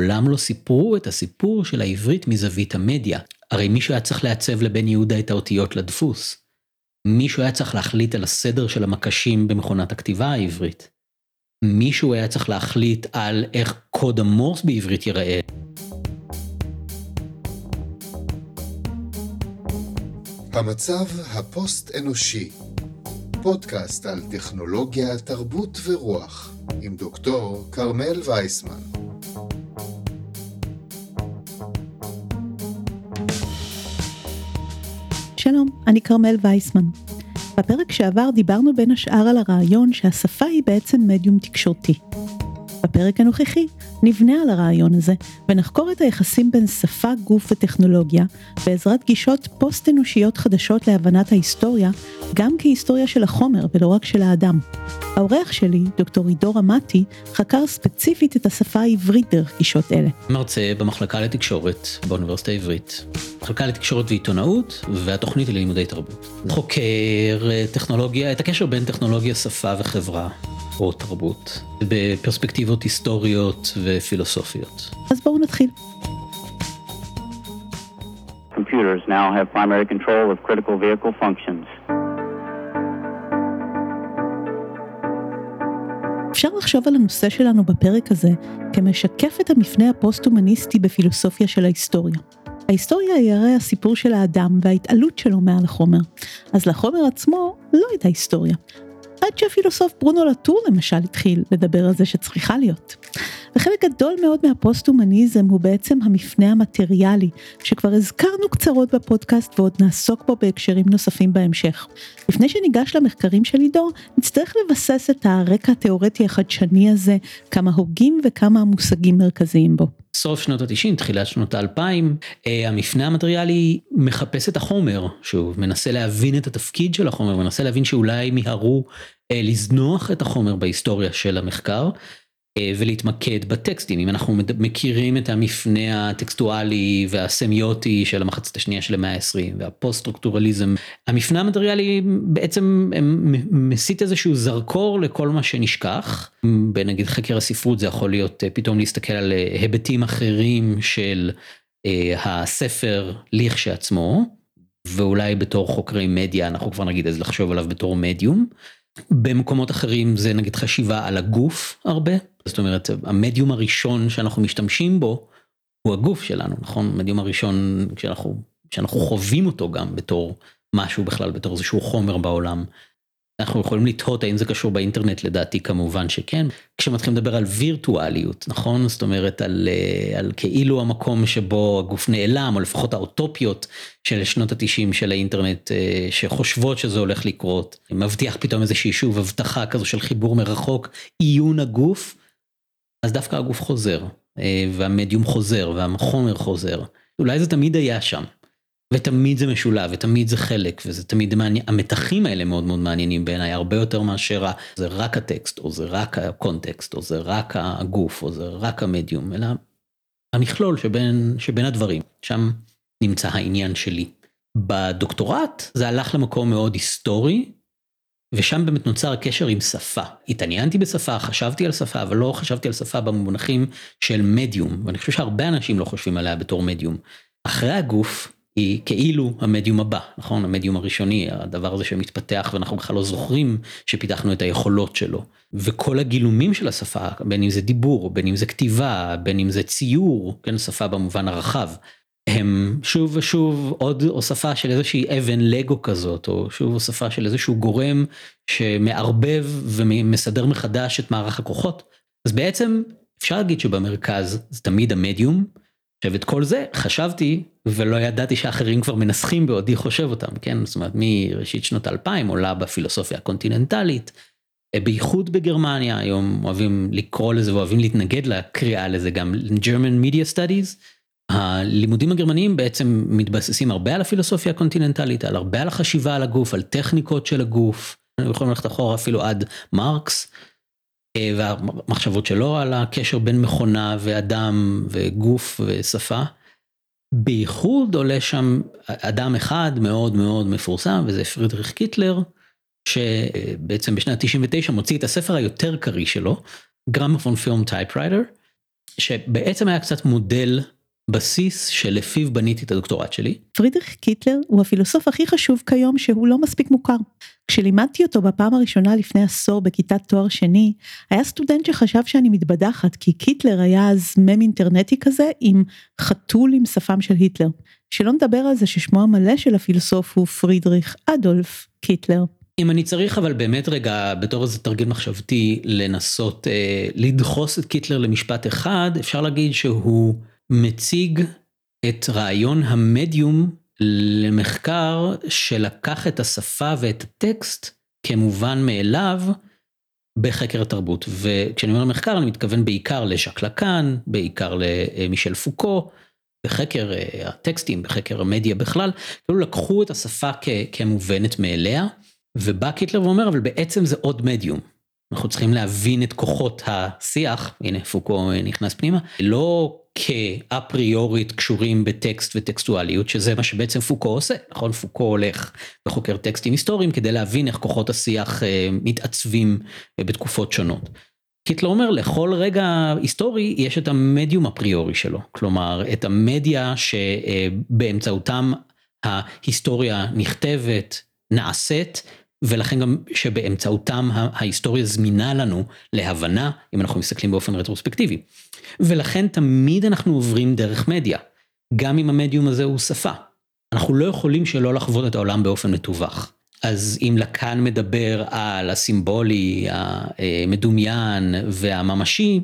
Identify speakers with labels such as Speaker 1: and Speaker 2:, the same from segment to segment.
Speaker 1: מעולם לא סיפרו את הסיפור של העברית מזווית המדיה. הרי מישהו היה צריך לעצב לבן יהודה את האותיות לדפוס. מישהו היה צריך להחליט על הסדר של המקשים במכונת הכתיבה העברית. מישהו היה צריך להחליט על איך קוד המורס בעברית ייראה.
Speaker 2: המצב הפוסט-אנושי, פודקאסט על טכנולוגיה, תרבות ורוח, עם דוקטור כרמל וייסמן.
Speaker 3: שלום, אני כרמל וייסמן. בפרק שעבר דיברנו בין השאר על הרעיון שהשפה היא בעצם מדיום תקשורתי. בפרק הנוכחי נבנה על הרעיון הזה ונחקור את היחסים בין שפה, גוף וטכנולוגיה בעזרת גישות פוסט-אנושיות חדשות להבנת ההיסטוריה, גם כהיסטוריה של החומר ולא רק של האדם. האורח שלי, דוקטור עידו רמתי, חקר ספציפית את השפה העברית דרך גישות אלה.
Speaker 1: מרצה במחלקה לתקשורת באוניברסיטה העברית, מחלקה לתקשורת ועיתונאות והתוכנית ללימודי תרבות. חוקר אה, טכנולוגיה, את הקשר בין טכנולוגיה, שפה וחברה. או תרבות, בפרספקטיבות היסטוריות ופילוסופיות.
Speaker 3: אז בואו נתחיל.
Speaker 4: Computers now have primary control of critical vehicle functions.
Speaker 3: אפשר לחשוב על הנושא שלנו בפרק הזה כמשקף את המפנה הפוסט-הומניסטי בפילוסופיה של ההיסטוריה. ההיסטוריה היא הרי הסיפור של האדם וההתעלות שלו מעל החומר, אז לחומר עצמו לא הייתה היסטוריה, עד שהפילוסוף ברונו לטור למשל התחיל לדבר על זה שצריכה להיות. וחלק גדול מאוד מהפוסט-הומניזם הוא בעצם המפנה המטריאלי, שכבר הזכרנו קצרות בפודקאסט ועוד נעסוק בו בהקשרים נוספים בהמשך. לפני שניגש למחקרים של עידו, נצטרך לבסס את הרקע התיאורטי החדשני הזה, כמה הוגים וכמה מושגים מרכזיים בו.
Speaker 1: סוף שנות ה-90, תחילת שנות ה-2000, אה, המפנה המטריאלי מחפש את החומר, שוב, מנסה להבין את התפקיד של החומר, מנסה להבין שאולי מיהרו אה, לזנוח את החומר בהיסטוריה של המחקר. אה, ולהתמקד בטקסטים אם אנחנו מכירים את המפנה הטקסטואלי והסמיוטי של המחצית השנייה של המאה ה-20 והפוסט סטרוקטורליזם המפנה המטריאלי בעצם מסית איזשהו זרקור לכל מה שנשכח בנגיד חקר הספרות זה יכול להיות אה, פתאום להסתכל על אה, היבטים אחרים של הספר לכשעצמו ואולי בתור חוקרי מדיה אנחנו כבר נגיד אז לחשוב עליו בתור מדיום. במקומות אחרים זה נגיד חשיבה על הגוף הרבה, זאת אומרת המדיום הראשון שאנחנו משתמשים בו הוא הגוף שלנו, נכון? המדיום הראשון כשאנחנו, כשאנחנו חווים אותו גם בתור משהו בכלל, בתור איזשהו חומר בעולם. אנחנו יכולים לתהות האם זה קשור באינטרנט לדעתי כמובן שכן. כשמתחילים לדבר על וירטואליות נכון זאת אומרת על, אה, על כאילו המקום שבו הגוף נעלם או לפחות האוטופיות של שנות התשעים של האינטרנט אה, שחושבות שזה הולך לקרות מבטיח פתאום איזושהי שוב הבטחה כזו של חיבור מרחוק עיון הגוף. אז דווקא הגוף חוזר אה, והמדיום חוזר והחומר חוזר אולי זה תמיד היה שם. ותמיד זה משולב ותמיד זה חלק וזה תמיד מעניין המתחים האלה מאוד מאוד מעניינים בעיניי הרבה יותר מאשר זה רק הטקסט או זה רק הקונטקסט או זה רק הגוף או זה רק המדיום אלא המכלול שבין שבין הדברים שם נמצא העניין שלי. בדוקטורט זה הלך למקום מאוד היסטורי ושם באמת נוצר הקשר עם שפה. התעניינתי בשפה, חשבתי על שפה, אבל לא חשבתי על שפה במונחים של מדיום, ואני חושב שהרבה אנשים לא חושבים עליה בתור מדיום. אחרי הגוף, היא כאילו המדיום הבא, נכון? המדיום הראשוני, הדבר הזה שמתפתח ואנחנו בכלל לא זוכרים שפיתחנו את היכולות שלו. וכל הגילומים של השפה, בין אם זה דיבור, בין אם זה כתיבה, בין אם זה ציור, כן, שפה במובן הרחב. הם שוב ושוב עוד הוספה של איזושהי אבן לגו כזאת, או שוב הוספה של איזשהו גורם שמערבב ומסדר מחדש את מערך הכוחות. אז בעצם אפשר להגיד שבמרכז זה תמיד המדיום, עכשיו את כל זה חשבתי ולא ידעתי שאחרים כבר מנסחים בעודי חושב אותם, כן? זאת אומרת מראשית שנות 2000 עולה בפילוסופיה הקונטיננטלית, בייחוד בגרמניה, היום אוהבים לקרוא לזה ואוהבים להתנגד לקריאה לזה גם German Media Studies. הלימודים הגרמניים בעצם מתבססים הרבה על הפילוסופיה הקונטיננטלית, על הרבה על החשיבה על הגוף, על טכניקות של הגוף, יכולים ללכת אחורה אפילו עד מרקס. אה, והמחשבות שלו על הקשר בין מכונה ואדם וגוף ושפה. בייחוד עולה שם אדם אחד מאוד מאוד מפורסם וזה פרידריך קיטלר שבעצם בשנת 99 מוציא את הספר היותר קריא שלו גרמופון פילם טייפרייטר שבעצם היה קצת מודל בסיס שלפיו בניתי את הדוקטורט שלי.
Speaker 3: פרידריך קיטלר הוא הפילוסוף הכי חשוב כיום שהוא לא מספיק מוכר. כשלימדתי אותו בפעם הראשונה לפני עשור בכיתת תואר שני, היה סטודנט שחשב שאני מתבדחת כי קיטלר היה אז מם אינטרנטי כזה עם חתול עם שפם של היטלר. שלא נדבר על זה ששמו המלא של הפילוסוף הוא פרידריך אדולף קיטלר.
Speaker 1: אם אני צריך אבל באמת רגע בתור איזה תרגיל מחשבתי לנסות אה, לדחוס את קיטלר למשפט אחד אפשר להגיד שהוא מציג את רעיון המדיום למחקר שלקח את השפה ואת הטקסט כמובן מאליו בחקר התרבות וכשאני אומר מחקר אני מתכוון בעיקר לז'ק לקאן בעיקר למישל פוקו בחקר אה, הטקסטים בחקר המדיה בכלל כאילו לקחו את השפה כמובנת מאליה ובא קיטלר ואומר אבל בעצם זה עוד מדיום. אנחנו צריכים להבין את כוחות השיח. הנה פוקו נכנס פנימה. לא כאפריורית קשורים בטקסט וטקסטואליות שזה מה שבעצם פוקו עושה נכון? פוקו הולך וחוקר טקסטים היסטוריים כדי להבין איך כוחות השיח אה, מתעצבים בתקופות שונות. קיטלר אומר לכל רגע היסטורי יש את המדיום אפריורי שלו. כלומר את המדיה שבאמצעותם ההיסטוריה נכתבת נעשית ולכן גם שבאמצעותם ההיסטוריה זמינה לנו להבנה אם אנחנו מסתכלים באופן רטרוספקטיבי. ולכן תמיד אנחנו עוברים דרך מדיה, גם אם המדיום הזה הוא שפה. אנחנו לא יכולים שלא לחוות את העולם באופן מתווך. אז אם לקאן מדבר על הסימבולי, המדומיין והממשי,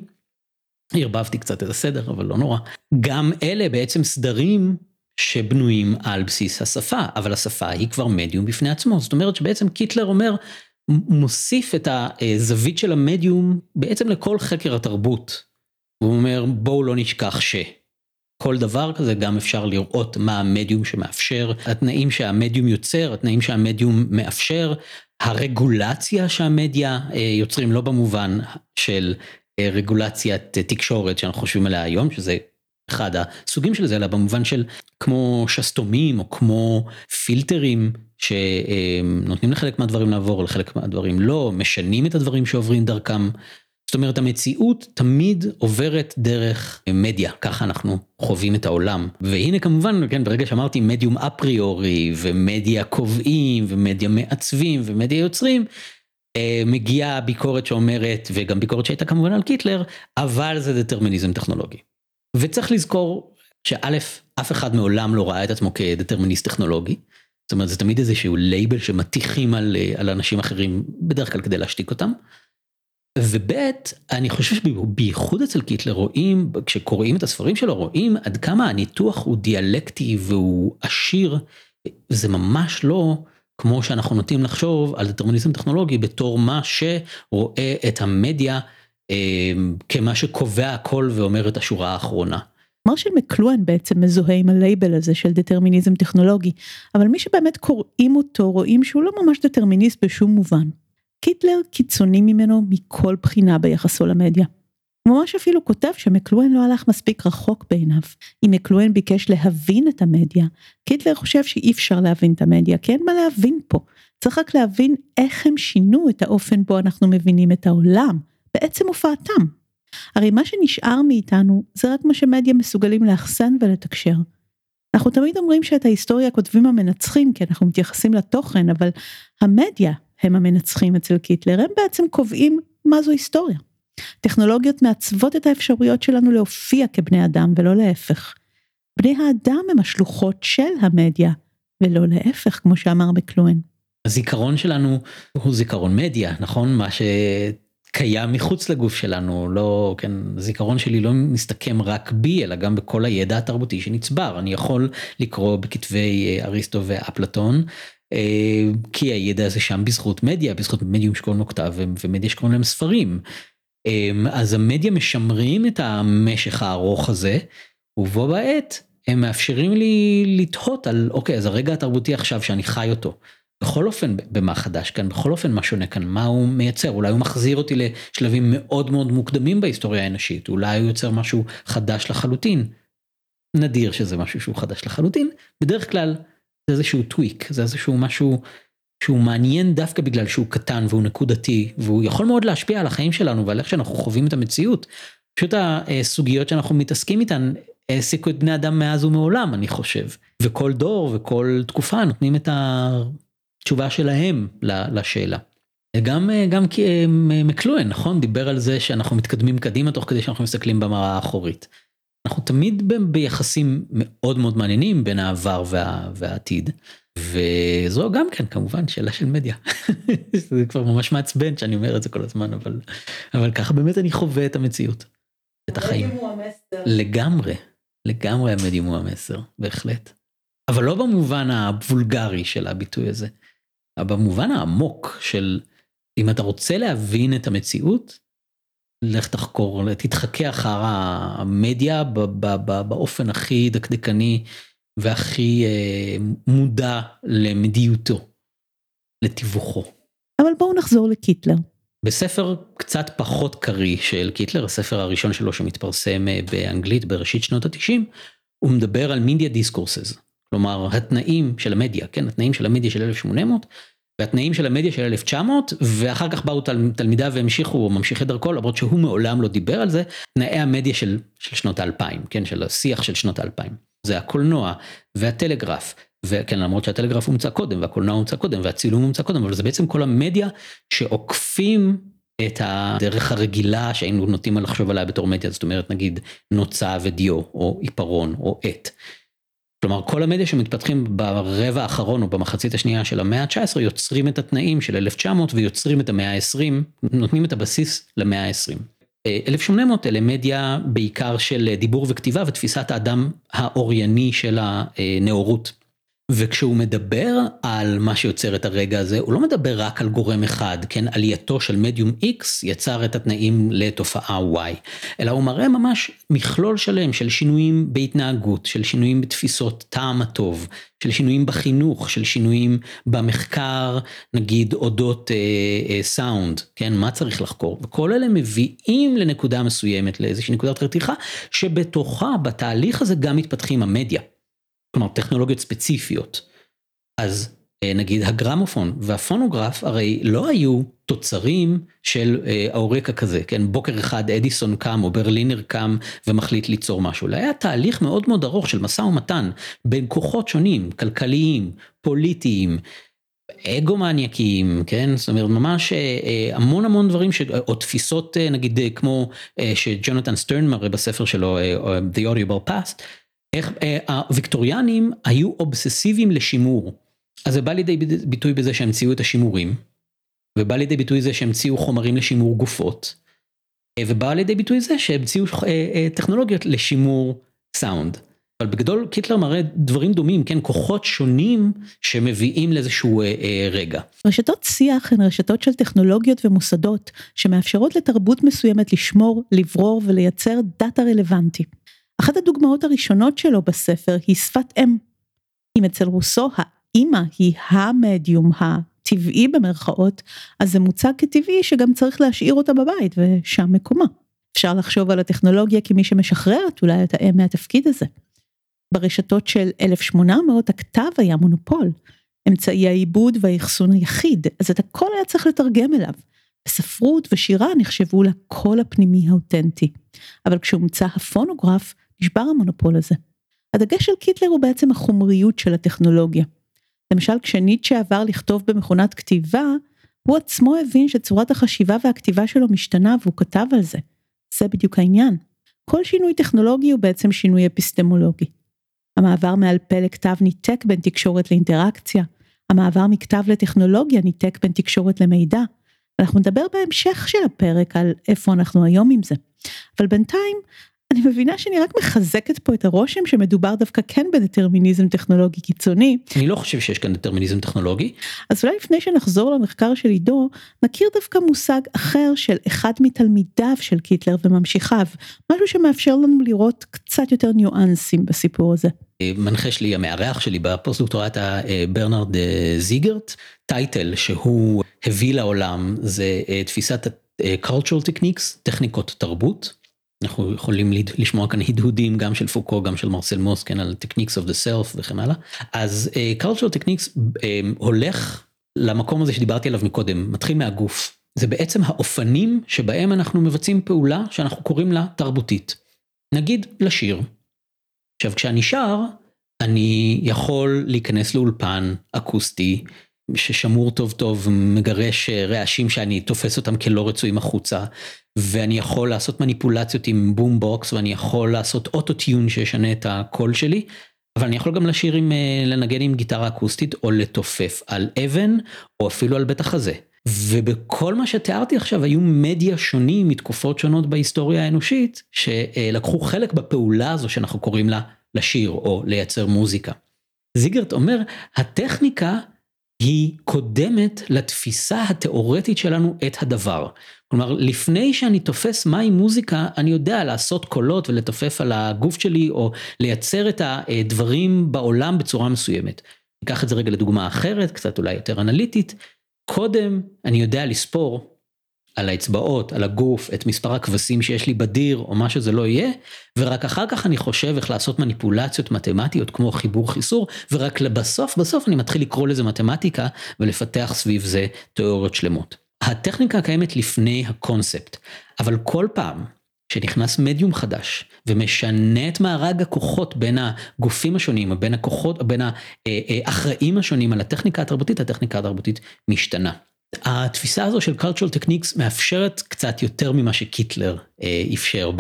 Speaker 1: ערבבתי קצת את הסדר אבל לא נורא, גם אלה בעצם סדרים שבנויים על בסיס השפה, אבל השפה היא כבר מדיום בפני עצמו, זאת אומרת שבעצם קיטלר אומר, מוסיף את הזווית של המדיום בעצם לכל חקר התרבות. הוא אומר בואו לא נשכח שכל דבר כזה גם אפשר לראות מה המדיום שמאפשר, התנאים שהמדיום יוצר, התנאים שהמדיום מאפשר, הרגולציה שהמדיה אה, יוצרים לא במובן של אה, רגולציית תקשורת שאנחנו חושבים עליה היום שזה אחד הסוגים של זה אלא במובן של כמו שסתומים או כמו פילטרים שנותנים לחלק מהדברים לעבור לחלק מהדברים לא משנים את הדברים שעוברים דרכם. זאת אומרת המציאות תמיד עוברת דרך מדיה ככה אנחנו חווים את העולם והנה כמובן כן ברגע שאמרתי מדיום אפריורי ומדיה קובעים ומדיה מעצבים ומדיה יוצרים אה, מגיעה ביקורת שאומרת וגם ביקורת שהייתה כמובן על קיטלר אבל זה דטרמיניזם טכנולוגי. וצריך לזכור שא', אף אחד מעולם לא ראה את עצמו כדטרמיניסט טכנולוגי. זאת אומרת זה תמיד איזשהו לייבל שמטיחים על, אה, על אנשים אחרים בדרך כלל כדי להשתיק אותם. וב' אני חושב שבייחוד אצל קיטלר רואים כשקוראים את הספרים שלו רואים עד כמה הניתוח הוא דיאלקטי והוא עשיר זה ממש לא כמו שאנחנו נוטים לחשוב על דטרמיניזם טכנולוגי בתור מה שרואה את המדיה כמה שקובע הכל ואומר את השורה האחרונה.
Speaker 3: מרשל מקלוהן בעצם מזוהה עם הלייבל הזה של דטרמיניזם טכנולוגי, אבל מי שבאמת קוראים אותו רואים שהוא לא ממש דטרמיניסט בשום מובן. קיטלר קיצוני ממנו מכל בחינה ביחסו למדיה. הוא ממש אפילו כותב שמקלוהן לא הלך מספיק רחוק בעיניו. אם מקלואן ביקש להבין את המדיה, קיטלר חושב שאי אפשר להבין את המדיה, כי אין מה להבין פה. צריך רק להבין איך הם שינו את האופן בו אנחנו מבינים את העולם, בעצם הופעתם. הרי מה שנשאר מאיתנו זה רק מה שמדיה מסוגלים לאחסן ולתקשר. אנחנו תמיד אומרים שאת ההיסטוריה כותבים המנצחים כי אנחנו מתייחסים לתוכן אבל המדיה הם המנצחים אצל קיטלר הם בעצם קובעים מה זו היסטוריה. טכנולוגיות מעצבות את האפשרויות שלנו להופיע כבני אדם ולא להפך. בני האדם הם השלוחות של המדיה ולא להפך כמו שאמר מקלואן.
Speaker 1: הזיכרון שלנו הוא זיכרון מדיה נכון מה ש... קיים מחוץ לגוף שלנו לא כן זיכרון שלי לא מסתכם רק בי אלא גם בכל הידע התרבותי שנצבר אני יכול לקרוא בכתבי אה, אריסטו ואפלטון אה, כי הידע הזה שם בזכות מדיה בזכות מדיום שקוראים לו כתב ומדיה שקוראים להם ספרים. אה, אז המדיה משמרים את המשך הארוך הזה ובו בעת הם מאפשרים לי לתהות על אוקיי אז הרגע התרבותי עכשיו שאני חי אותו. בכל אופן במה חדש כאן? בכל אופן מה שונה כאן? מה הוא מייצר? אולי הוא מחזיר אותי לשלבים מאוד מאוד מוקדמים בהיסטוריה האנושית. אולי הוא יוצר משהו חדש לחלוטין. נדיר שזה משהו שהוא חדש לחלוטין. בדרך כלל זה איזשהו טוויק זה איזשהו משהו שהוא מעניין דווקא בגלל שהוא קטן והוא נקודתי והוא יכול מאוד להשפיע על החיים שלנו ועל איך שאנחנו חווים את המציאות. פשוט הסוגיות שאנחנו מתעסקים איתן העסיקו את בני אדם מאז ומעולם אני חושב. וכל דור וכל תקופה נותנים את התשובה שלהם לשאלה. גם גם מקלואן נכון דיבר על זה שאנחנו מתקדמים קדימה תוך כדי שאנחנו מסתכלים במראה האחורית. אנחנו תמיד ביחסים מאוד מאוד מעניינים בין העבר וה, והעתיד. וזו גם כן כמובן שאלה של מדיה. זה כבר ממש מעצבן שאני אומר את זה כל הזמן אבל אבל ככה באמת אני חווה את המציאות. את החיים. לגמרי לגמרי המדיום הוא המסר בהחלט. אבל לא במובן הוולגרי של הביטוי הזה. אבל במובן העמוק של אם אתה רוצה להבין את המציאות לך תחקור תתחכה אחר המדיה באופן הכי דקדקני והכי אה, מודע למדיותו, לתיווכו.
Speaker 3: אבל בואו נחזור לקיטלר.
Speaker 1: בספר קצת פחות קריא של קיטלר, הספר הראשון שלו שמתפרסם אה, באנגלית בראשית שנות התשעים, הוא מדבר על מדיה דיסקורסס, כלומר התנאים של המדיה, כן, התנאים של המדיה של 1800 והתנאים של המדיה של 1900 ואחר כך באו תל, תלמידיו והמשיכו או ממשיכי דרכו למרות שהוא מעולם לא דיבר על זה, תנאי המדיה של, של שנות האלפיים, כן, של השיח של שנות האלפיים. זה הקולנוע והטלגרף, וכן למרות שהטלגרף הומצא קודם והקולנוע הומצא קודם והצילום הומצא קודם, אבל זה בעצם כל המדיה שעוקפים את הדרך הרגילה שהיינו נוטים לחשוב עליה בתור מדיה, זאת אומרת נגיד נוצה ודיו או עיפרון או עט. כלומר כל המדיה שמתפתחים ברבע האחרון או במחצית השנייה של המאה ה-19 יוצרים את התנאים של 1900 ויוצרים את המאה ה-20, נותנים את הבסיס למאה ה-20. 1800 אלה מדיה בעיקר של דיבור וכתיבה ותפיסת האדם האורייני של הנאורות. וכשהוא מדבר על מה שיוצר את הרגע הזה, הוא לא מדבר רק על גורם אחד, כן, עלייתו של מדיום X יצר את התנאים לתופעה Y, אלא הוא מראה ממש מכלול שלם של שינויים בהתנהגות, של שינויים בתפיסות טעם הטוב, של שינויים בחינוך, של שינויים במחקר, נגיד אודות אה, אה, סאונד, כן, מה צריך לחקור, וכל אלה מביאים לנקודה מסוימת, לאיזושהי נקודת רתיחה, שבתוכה, בתהליך הזה גם מתפתחים המדיה. כלומר טכנולוגיות ספציפיות. אז אה, נגיד הגרמופון והפונוגרף הרי לא היו תוצרים של אה, האורקה כזה, כן, בוקר אחד אדיסון קם או ברלינר קם ומחליט ליצור משהו, אלא היה תהליך מאוד מאוד ארוך של משא ומתן בין כוחות שונים, כלכליים, פוליטיים, אגו-מניאקים, כן, זאת אומרת ממש אה, המון המון דברים, ש... או תפיסות נגיד כמו שג'ונתן סטרן מראה בספר שלו, The Audible Past, איך אה, הוויקטוריאנים היו אובססיביים לשימור. אז זה בא לידי ביטוי בזה שהמציאו את השימורים, ובא לידי ביטוי זה שהמציאו חומרים לשימור גופות, אה, ובא לידי ביטוי זה שהמציאו אה, טכנולוגיות לשימור סאונד. אבל בגדול קיטלר מראה דברים דומים, כן, כוחות שונים שמביאים לאיזשהו אה, אה, רגע.
Speaker 3: רשתות שיח הן רשתות של טכנולוגיות ומוסדות שמאפשרות לתרבות מסוימת לשמור, לברור ולייצר דאטה רלוונטי. אחת הדוגמאות הראשונות שלו בספר היא שפת אם. אם אצל רוסו האימא היא המדיום הטבעי במרכאות, אז זה מוצג כטבעי שגם צריך להשאיר אותה בבית ושם מקומה. אפשר לחשוב על הטכנולוגיה כמי שמשחררת אולי את האם מהתפקיד הזה. ברשתות של 1800 הכתב היה מונופול, אמצעי העיבוד והאחסון היחיד, אז את הכל היה צריך לתרגם אליו. ספרות ושירה נחשבו לקול הפנימי האותנטי. אבל כשהומצא הפונוגרף, נשבר המונופול הזה. הדגש של קיטלר הוא בעצם החומריות של הטכנולוגיה. למשל כשניטשה עבר לכתוב במכונת כתיבה, הוא עצמו הבין שצורת החשיבה והכתיבה שלו משתנה והוא כתב על זה. זה בדיוק העניין. כל שינוי טכנולוגי הוא בעצם שינוי אפיסטמולוגי. המעבר מעל פה לכתב ניתק בין תקשורת לאינטראקציה, המעבר מכתב לטכנולוגיה ניתק בין תקשורת למידע. אנחנו נדבר בהמשך של הפרק על איפה אנחנו היום עם זה. אבל בינתיים אני מבינה שאני רק מחזקת פה את הרושם שמדובר דווקא כן בדטרמיניזם טכנולוגי קיצוני.
Speaker 1: אני לא חושב שיש כאן דטרמיניזם טכנולוגי.
Speaker 3: אז אולי לפני שנחזור למחקר של עידו, נכיר דווקא מושג אחר של אחד מתלמידיו של קיטלר וממשיכיו, משהו שמאפשר לנו לראות קצת יותר ניואנסים בסיפור הזה.
Speaker 1: מנחה שלי, המארח שלי בפוסט דוקטורט ברנרד אה, זיגרט, טייטל שהוא הביא לעולם זה אה, תפיסת אה, cultural techniques, טכניקות תרבות. אנחנו יכולים לשמוע כאן הדהודים גם של פוקו גם של מרסל מוס כן על techniques of the self וכן הלאה אז uh, cultural techniques um, הולך למקום הזה שדיברתי עליו מקודם מתחיל מהגוף זה בעצם האופנים שבהם אנחנו מבצעים פעולה שאנחנו קוראים לה תרבותית. נגיד לשיר. עכשיו כשאני שר, אני יכול להיכנס לאולפן אקוסטי ששמור טוב טוב, מגרש רעשים שאני תופס אותם כלא רצויים החוצה, ואני יכול לעשות מניפולציות עם בום בוקס, ואני יכול לעשות אוטו טיון שישנה את הקול שלי, אבל אני יכול גם לשיר עם, לנגן עם גיטרה אקוסטית, או לתופף על אבן, או אפילו על בית החזה. ובכל מה שתיארתי עכשיו היו מדיה שונים מתקופות שונות בהיסטוריה האנושית, שלקחו חלק בפעולה הזו שאנחנו קוראים לה לשיר או לייצר מוזיקה. זיגרט אומר, הטכניקה היא קודמת לתפיסה התיאורטית שלנו את הדבר. כלומר, לפני שאני תופס מהי מוזיקה, אני יודע לעשות קולות ולתופף על הגוף שלי, או לייצר את הדברים בעולם בצורה מסוימת. ניקח את זה רגע לדוגמה אחרת, קצת אולי יותר אנליטית. קודם אני יודע לספור על האצבעות, על הגוף, את מספר הכבשים שיש לי בדיר, או מה שזה לא יהיה, ורק אחר כך אני חושב איך לעשות מניפולציות מתמטיות כמו חיבור חיסור, ורק לבסוף בסוף אני מתחיל לקרוא לזה מתמטיקה, ולפתח סביב זה תיאוריות שלמות. הטכניקה קיימת לפני הקונספט, אבל כל פעם שנכנס מדיום חדש ומשנה את מארג הכוחות בין הגופים השונים, בין הכוחות, בין האחראים השונים על הטכניקה התרבותית, הטכניקה התרבותית משתנה. התפיסה הזו של cultural techniques מאפשרת קצת יותר ממה שקיטלר אה, אפשר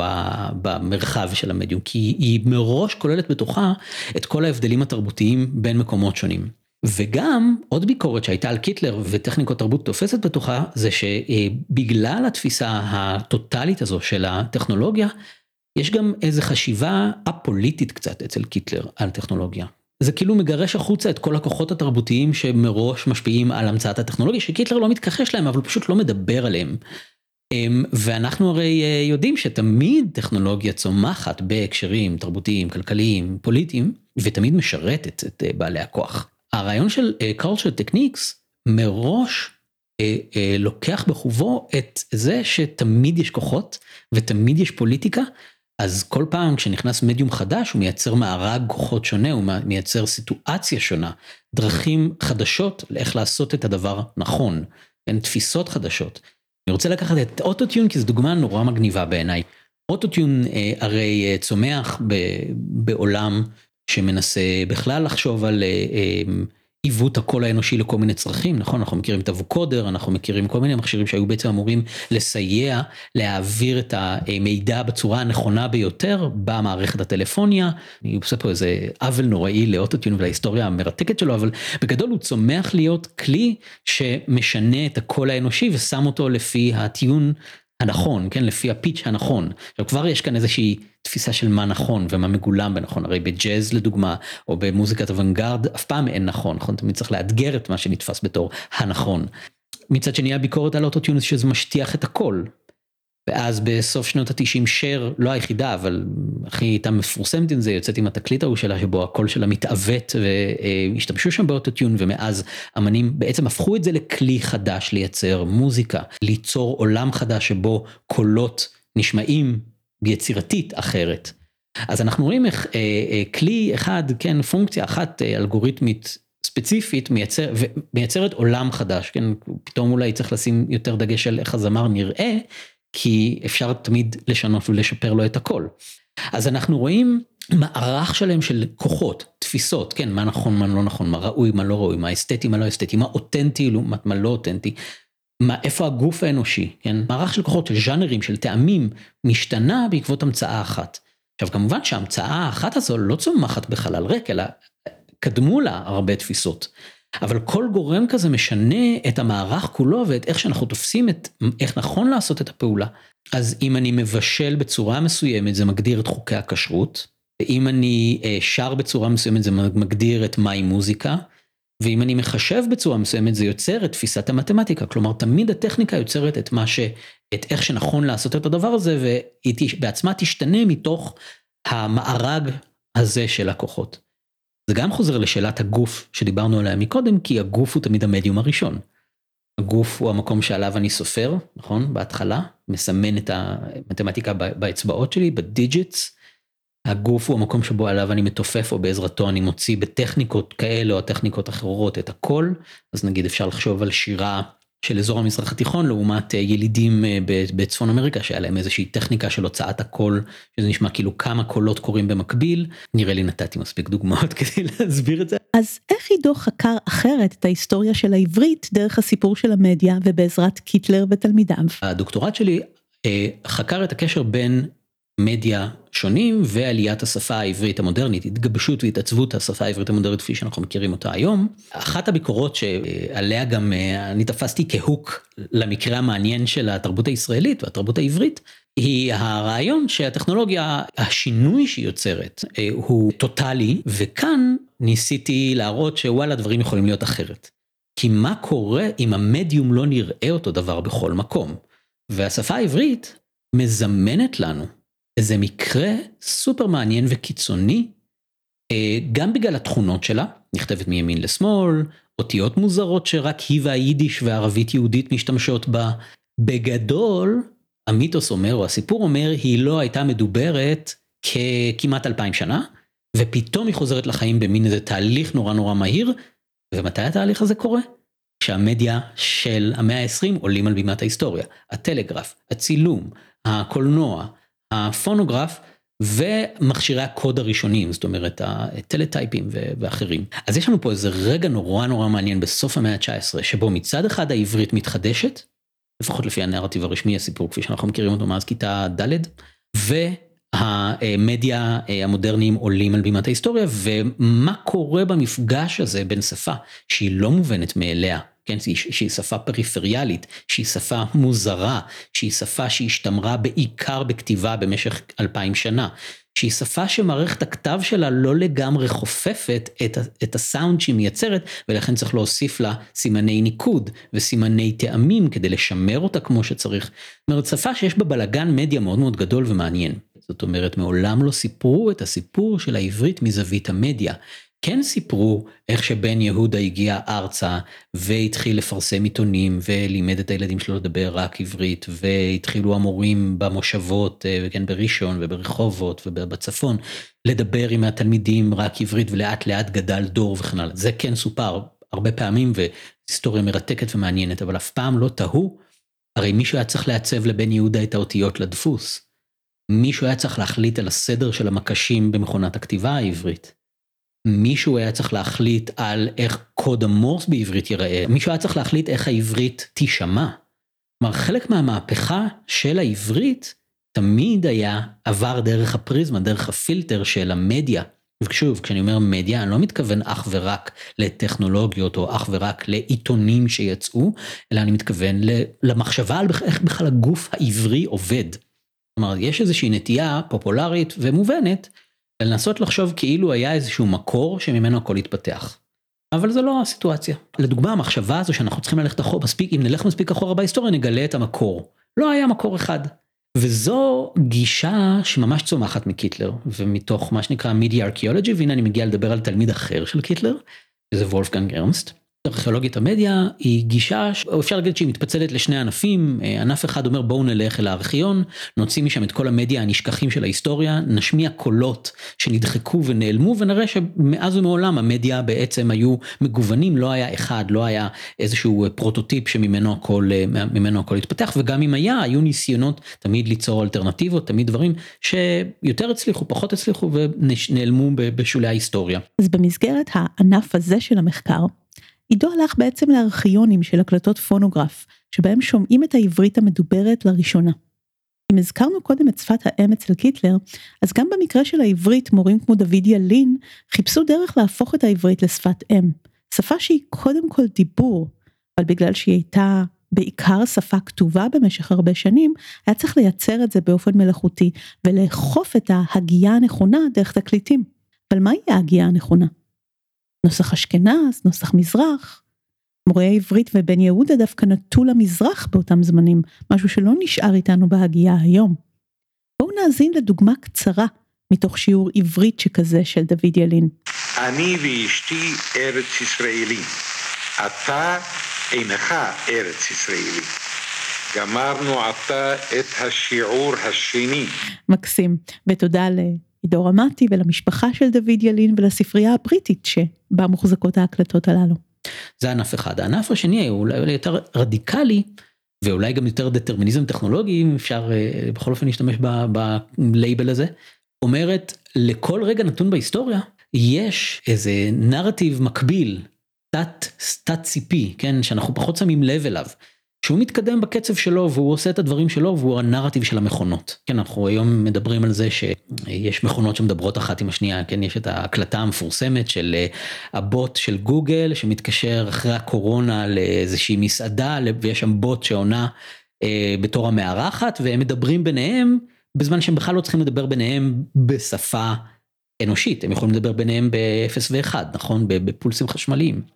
Speaker 1: במרחב של המדיום, כי היא מראש כוללת בתוכה את כל ההבדלים התרבותיים בין מקומות שונים. וגם עוד ביקורת שהייתה על קיטלר וטכניקות תרבות תופסת בתוכה, זה שבגלל התפיסה הטוטלית הזו של הטכנולוגיה, יש גם איזה חשיבה א-פוליטית קצת אצל קיטלר על טכנולוגיה. זה כאילו מגרש החוצה את כל הכוחות התרבותיים שמראש משפיעים על המצאת הטכנולוגיה, שקיטלר לא מתכחש להם, אבל פשוט לא מדבר עליהם. אמ, ואנחנו הרי אה, יודעים שתמיד טכנולוגיה צומחת בהקשרים תרבותיים, כלכליים, פוליטיים, ותמיד משרתת את אה, בעלי הכוח. הרעיון של אה, culture techniques מראש לוקח בחובו את זה שתמיד יש כוחות ותמיד יש פוליטיקה אז כל פעם כשנכנס מדיום חדש הוא מייצר מארג כוחות שונה, הוא מייצר סיטואציה שונה, דרכים חדשות לאיך לעשות את הדבר נכון, אין תפיסות חדשות. אני רוצה לקחת את אוטוטיון כי זו דוגמה נורא מגניבה בעיניי. אוטוטיון אה, הרי צומח ב, בעולם שמנסה בכלל לחשוב על אה, אה, עיוות הקול האנושי לכל מיני צרכים, נכון? אנחנו מכירים את הווקודר, אנחנו מכירים כל מיני מכשירים שהיו בעצם אמורים לסייע להעביר את המידע בצורה הנכונה ביותר במערכת הטלפוניה. אני עושה פה איזה עוול נוראי לאוטוטיון ולהיסטוריה המרתקת שלו, אבל בגדול הוא צומח להיות כלי שמשנה את הקול האנושי ושם אותו לפי הטיון הנכון, כן, לפי הפיץ' הנכון. עכשיו כבר יש כאן איזושהי תפיסה של מה נכון ומה מגולם בנכון, הרי בג'אז לדוגמה, או במוזיקת אוונגרד, אף פעם אין נכון, נכון? תמיד צריך לאתגר את מה שנתפס בתור הנכון. מצד שני הביקורת על אוטוטיונס שזה משטיח את הכל, ואז בסוף שנות התשעים שר, לא היחידה, אבל הכי הייתה מפורסמת עם זה, יוצאת עם התקליט ההוא שלה, שבו הקול שלה מתעוות, והשתמשו שם באוטוטיון, ומאז אמנים בעצם הפכו את זה לכלי חדש לייצר מוזיקה, ליצור עולם חדש שבו קולות נשמעים יצירתית אחרת. אז אנחנו רואים איך אה, אה, כלי אחד, כן, פונקציה אחת אה, אלגוריתמית ספציפית מייצר, מייצרת עולם חדש, כן, פתאום אולי צריך לשים יותר דגש על איך הזמר נראה. כי אפשר תמיד לשנות ולשפר לו את הכל. אז אנחנו רואים מערך שלם של כוחות, תפיסות, כן, מה נכון, מה לא נכון, מה ראוי, מה לא ראוי, מה אסתטי, מה לא אסתטי, מה אותנטי לעומת מה לא אותנטי, מה, איפה הגוף האנושי, כן, מערך של כוחות, של ז'אנרים, של טעמים, משתנה בעקבות המצאה אחת. עכשיו כמובן שההמצאה האחת הזו לא צומחת בחלל ריק, אלא קדמו לה הרבה תפיסות. אבל כל גורם כזה משנה את המערך כולו ואת איך שאנחנו תופסים את איך נכון לעשות את הפעולה. אז אם אני מבשל בצורה מסוימת זה מגדיר את חוקי הכשרות, ואם אני אה, שר בצורה מסוימת זה מגדיר את מהי מוזיקה, ואם אני מחשב בצורה מסוימת זה יוצר את תפיסת המתמטיקה, כלומר תמיד הטכניקה יוצרת את מה ש... את איך שנכון לעשות את הדבר הזה והיא בעצמה תשתנה מתוך המארג הזה של הכוחות. זה גם חוזר לשאלת הגוף שדיברנו עליה מקודם, כי הגוף הוא תמיד המדיום הראשון. הגוף הוא המקום שעליו אני סופר, נכון? בהתחלה, מסמן את המתמטיקה באצבעות שלי, ב-digits. הגוף הוא המקום שבו עליו אני מתופף או בעזרתו אני מוציא בטכניקות כאלה או טכניקות אחרות את הכל. אז נגיד אפשר לחשוב על שירה של אזור המזרח התיכון לעומת אה, ילידים אה, בצפון אמריקה שהיה להם איזושהי טכניקה של הוצאת הקול שזה נשמע כאילו כמה קולות קורים במקביל נראה לי נתתי מספיק דוגמאות כדי להסביר את זה.
Speaker 3: אז איך עידו חקר אחרת את ההיסטוריה של העברית דרך הסיפור של המדיה ובעזרת קיטלר ותלמידיו?
Speaker 1: הדוקטורט שלי אה, חקר את הקשר בין מדיה שונים ועליית השפה העברית המודרנית, התגבשות והתעצבות השפה העברית המודרנית כפי שאנחנו מכירים אותה היום. אחת הביקורות שעליה גם אה, אני תפסתי כהוק למקרה המעניין של התרבות הישראלית והתרבות העברית, היא הרעיון שהטכנולוגיה, השינוי שהיא יוצרת אה, הוא טוטאלי, וכאן ניסיתי להראות שוואלה דברים יכולים להיות אחרת. כי מה קורה אם המדיום לא נראה אותו דבר בכל מקום? והשפה העברית מזמנת לנו איזה מקרה סופר מעניין וקיצוני, אה, גם בגלל התכונות שלה, נכתבת מימין לשמאל, אותיות מוזרות שרק היא והיידיש והערבית יהודית משתמשות בה. בגדול, המיתוס אומר, או הסיפור אומר, היא לא הייתה מדוברת ככמעט אלפיים שנה, ופתאום היא חוזרת לחיים במין איזה תהליך נורא נורא מהיר, ומתי התהליך הזה קורה? כשהמדיה של המאה ה-20 עולים על בימת ההיסטוריה. הטלגרף, הצילום, הקולנוע, הפונוגרף ומכשירי הקוד הראשונים, זאת אומרת הטלטייפים ואחרים. אז יש לנו פה איזה רגע נורא נורא מעניין בסוף המאה ה-19, שבו מצד אחד העברית מתחדשת, לפחות לפי הנרטיב הרשמי, הסיפור כפי שאנחנו מכירים אותו מאז כיתה ד', והמדיה המודרניים עולים על בימת ההיסטוריה, ומה קורה במפגש הזה בין שפה שהיא לא מובנת מאליה, כן, שהיא שפה פריפריאלית, שהיא שפה מוזרה, שהיא שפה שהשתמרה בעיקר בכתיבה במשך אלפיים שנה, שהיא שפה שמערכת הכתב שלה לא לגמרי חופפת את, את הסאונד שהיא מייצרת, ולכן צריך להוסיף לה סימני ניקוד וסימני טעמים כדי לשמר אותה כמו שצריך. זאת אומרת, שפה שיש בה בלאגן מדיה מאוד מאוד גדול ומעניין. זאת אומרת, מעולם לא סיפרו את הסיפור של העברית מזווית המדיה. כן סיפרו איך שבן יהודה הגיע ארצה והתחיל לפרסם עיתונים ולימד את הילדים שלו לדבר רק עברית והתחילו המורים במושבות, אה, כן, בראשון וברחובות ובצפון, לדבר עם התלמידים רק עברית ולאט לאט גדל דור וכן הלאה. זה כן סופר הרבה פעמים והיסטוריה מרתקת ומעניינת, אבל אף פעם לא תהו, הרי מישהו היה צריך לעצב לבן יהודה את האותיות לדפוס. מישהו היה צריך להחליט על הסדר של המקשים במכונת הכתיבה העברית. מישהו היה צריך להחליט על איך קוד המורס בעברית ייראה, מישהו היה צריך להחליט איך העברית תישמע. כלומר, חלק מהמהפכה של העברית תמיד היה עבר דרך הפריזמה, דרך הפילטר של המדיה. ושוב, כשאני אומר מדיה, אני לא מתכוון אך ורק לטכנולוגיות או אך ורק לעיתונים שיצאו, אלא אני מתכוון למחשבה על איך בכלל הגוף העברי עובד. כלומר, יש איזושהי נטייה פופולרית ומובנת לנסות לחשוב כאילו היה איזשהו מקור שממנו הכל התפתח. אבל זו לא הסיטואציה. לדוגמה המחשבה הזו שאנחנו צריכים ללכת אחורה מספיק, אם נלך מספיק אחורה בהיסטוריה נגלה את המקור. לא היה מקור אחד. וזו גישה שממש צומחת מקיטלר ומתוך מה שנקרא מידי ארכיאולוגי והנה אני מגיע לדבר על תלמיד אחר של קיטלר, שזה וולפגנג ארנסט. ארכיאולוגית המדיה היא גישה, אפשר להגיד שהיא מתפצלת לשני ענפים, אה, ענף אחד אומר בואו נלך אל הארכיון, נוציא משם את כל המדיה הנשכחים של ההיסטוריה, נשמיע קולות שנדחקו ונעלמו ונראה שמאז ומעולם המדיה בעצם היו מגוונים, לא היה אחד, לא היה איזשהו פרוטוטיפ שממנו הכל, אה, ממנו הכל התפתח, וגם אם היה, היו ניסיונות תמיד ליצור אלטרנטיבות, תמיד דברים שיותר הצליחו, פחות הצליחו ונעלמו בשולי ההיסטוריה.
Speaker 3: אז במסגרת הענף הזה של המחקר, עידו הלך בעצם לארכיונים של הקלטות פונוגרף, שבהם שומעים את העברית המדוברת לראשונה. אם הזכרנו קודם את שפת האם אצל קיטלר, אז גם במקרה של העברית מורים כמו דוד ילין חיפשו דרך להפוך את העברית לשפת אם. שפה שהיא קודם כל דיבור, אבל בגלל שהיא הייתה בעיקר שפה כתובה במשך הרבה שנים, היה צריך לייצר את זה באופן מלאכותי ולאכוף את ההגייה הנכונה דרך תקליטים. אבל מהי ההגייה הנכונה? נוסח אשכנז, נוסח מזרח. מורי העברית ובן יהודה דווקא נטו למזרח באותם זמנים, משהו שלא נשאר איתנו בהגייה היום. בואו נאזין לדוגמה קצרה מתוך שיעור עברית שכזה של דוד ילין.
Speaker 5: אני ואשתי ארץ ישראלי, אתה אינך ארץ ישראלי. גמרנו עתה את השיעור השני.
Speaker 3: מקסים, ותודה ל... עידו רמתי ולמשפחה של דוד ילין ולספרייה הבריטית שבה מוחזקות ההקלטות הללו.
Speaker 1: זה ענף אחד. הענף השני הוא אולי יותר רדיקלי, ואולי גם יותר דטרמיניזם טכנולוגי, אם אפשר אה, בכל אופן להשתמש בלייבל הזה, אומרת לכל רגע נתון בהיסטוריה יש איזה נרטיב מקביל, תת, תת ציפי, כן, שאנחנו פחות שמים לב אליו. שהוא מתקדם בקצב שלו והוא עושה את הדברים שלו והוא הנרטיב של המכונות. כן, אנחנו היום מדברים על זה שיש מכונות שמדברות אחת עם השנייה, כן, יש את ההקלטה המפורסמת של אה, הבוט של גוגל שמתקשר אחרי הקורונה לאיזושהי מסעדה ויש שם בוט שעונה אה, בתור המארחת והם מדברים ביניהם בזמן שהם בכלל לא צריכים לדבר ביניהם בשפה אנושית, הם יכולים לדבר ביניהם ב-0 ו-1, נכון? בפולסים חשמליים.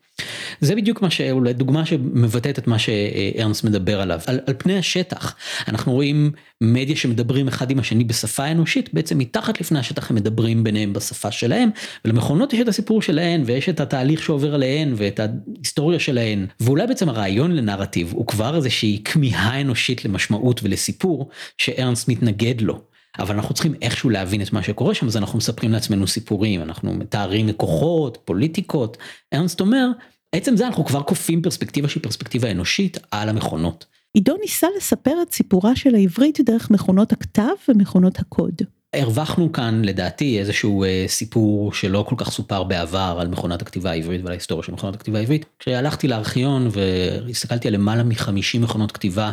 Speaker 1: זה בדיוק מה שאולי דוגמה שמבטאת את מה שארנס מדבר עליו על, על פני השטח אנחנו רואים מדיה שמדברים אחד עם השני בשפה אנושית בעצם מתחת לפני השטח הם מדברים ביניהם בשפה שלהם ולמכונות יש את הסיפור שלהן ויש את התהליך שעובר עליהן ואת ההיסטוריה שלהן ואולי בעצם הרעיון לנרטיב הוא כבר איזושהי כמיהה אנושית למשמעות ולסיפור שארנס מתנגד לו. אבל אנחנו צריכים איכשהו להבין את מה שקורה שם אז אנחנו מספרים לעצמנו סיפורים אנחנו מתארים לקוחות פוליטיקות ארנסט אומר עצם זה אנחנו כבר כופים פרספקטיבה שהיא פרספקטיבה אנושית על המכונות.
Speaker 3: עידו ניסה לספר את סיפורה של העברית דרך מכונות הכתב ומכונות הקוד.
Speaker 1: הרווחנו כאן לדעתי איזשהו אה, סיפור שלא כל כך סופר בעבר על מכונת הכתיבה העברית ועל ההיסטוריה של מכונת הכתיבה העברית. כשהלכתי לארכיון והסתכלתי על למעלה מ-50 מכונות כתיבה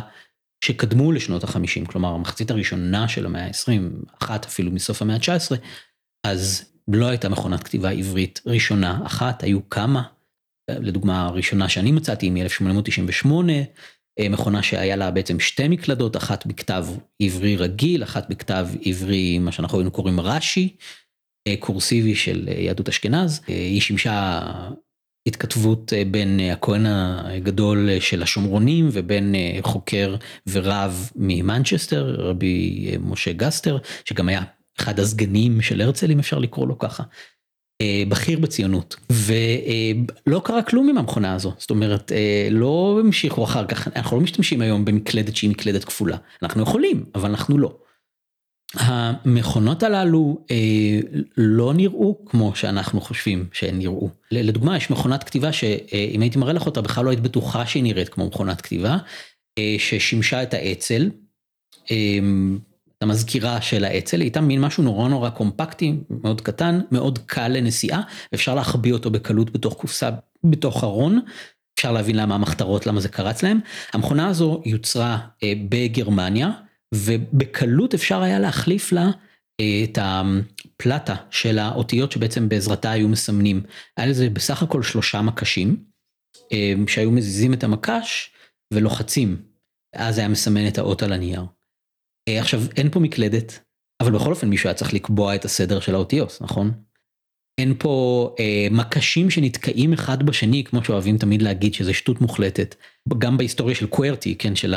Speaker 1: שקדמו לשנות החמישים, כלומר המחצית הראשונה של המאה ה-20, אחת אפילו מסוף המאה ה-19, אז לא הייתה מכונת כתיבה עברית ראשונה אחת, היו כמה. לדוגמה הראשונה שאני מצאתי היא מ-1898, אה, מכונה שהיה לה בעצם שתי מקלדות, אחת בכתב עברי רגיל, אחת בכתב עברי, מה שאנחנו היינו קוראים רש"י, אה, קורסיבי של אה, יהדות אשכנז. היא שימשה התכתבות אה, בין אה, הכהן הגדול אה, של השומרונים ובין חוקר ורב ממנצ'סטר, רבי משה גסטר, שגם היה אחד הסגנים של הרצל, אם אפשר לקרוא לו ככה. בכיר בציונות ולא קרה כלום עם המכונה הזו זאת אומרת לא המשיכו אחר כך אנחנו לא משתמשים היום במקלדת שהיא מקלדת כפולה אנחנו יכולים אבל אנחנו לא. המכונות הללו אה, לא נראו כמו שאנחנו חושבים שהן נראו. לדוגמה יש מכונת כתיבה שאם הייתי מראה לך אותה בכלל לא היית בטוחה שהיא נראית כמו מכונת כתיבה, אה, ששימשה את האצ"ל, אה, המזכירה של האצ"ל, הייתה מין משהו נורא נורא קומפקטי, מאוד קטן, מאוד קל לנסיעה, אפשר להחביא אותו בקלות בתוך קופסה, בתוך ארון. אפשר להבין למה המחתרות, למה זה קרץ להם. המכונה הזו יוצרה אה, בגרמניה. ובקלות אפשר היה להחליף לה אה, את הפלטה של האותיות שבעצם בעזרתה היו מסמנים. היה לזה בסך הכל שלושה מקשים, אה, שהיו מזיזים את המקש ולוחצים, אז היה מסמן את האות על הנייר. אה, עכשיו אין פה מקלדת, אבל בכל אופן מישהו היה צריך לקבוע את הסדר של האותיות, נכון? אין פה אה, מקשים שנתקעים אחד בשני כמו שאוהבים תמיד להגיד שזה שטות מוחלטת. גם בהיסטוריה של קוורטי כן של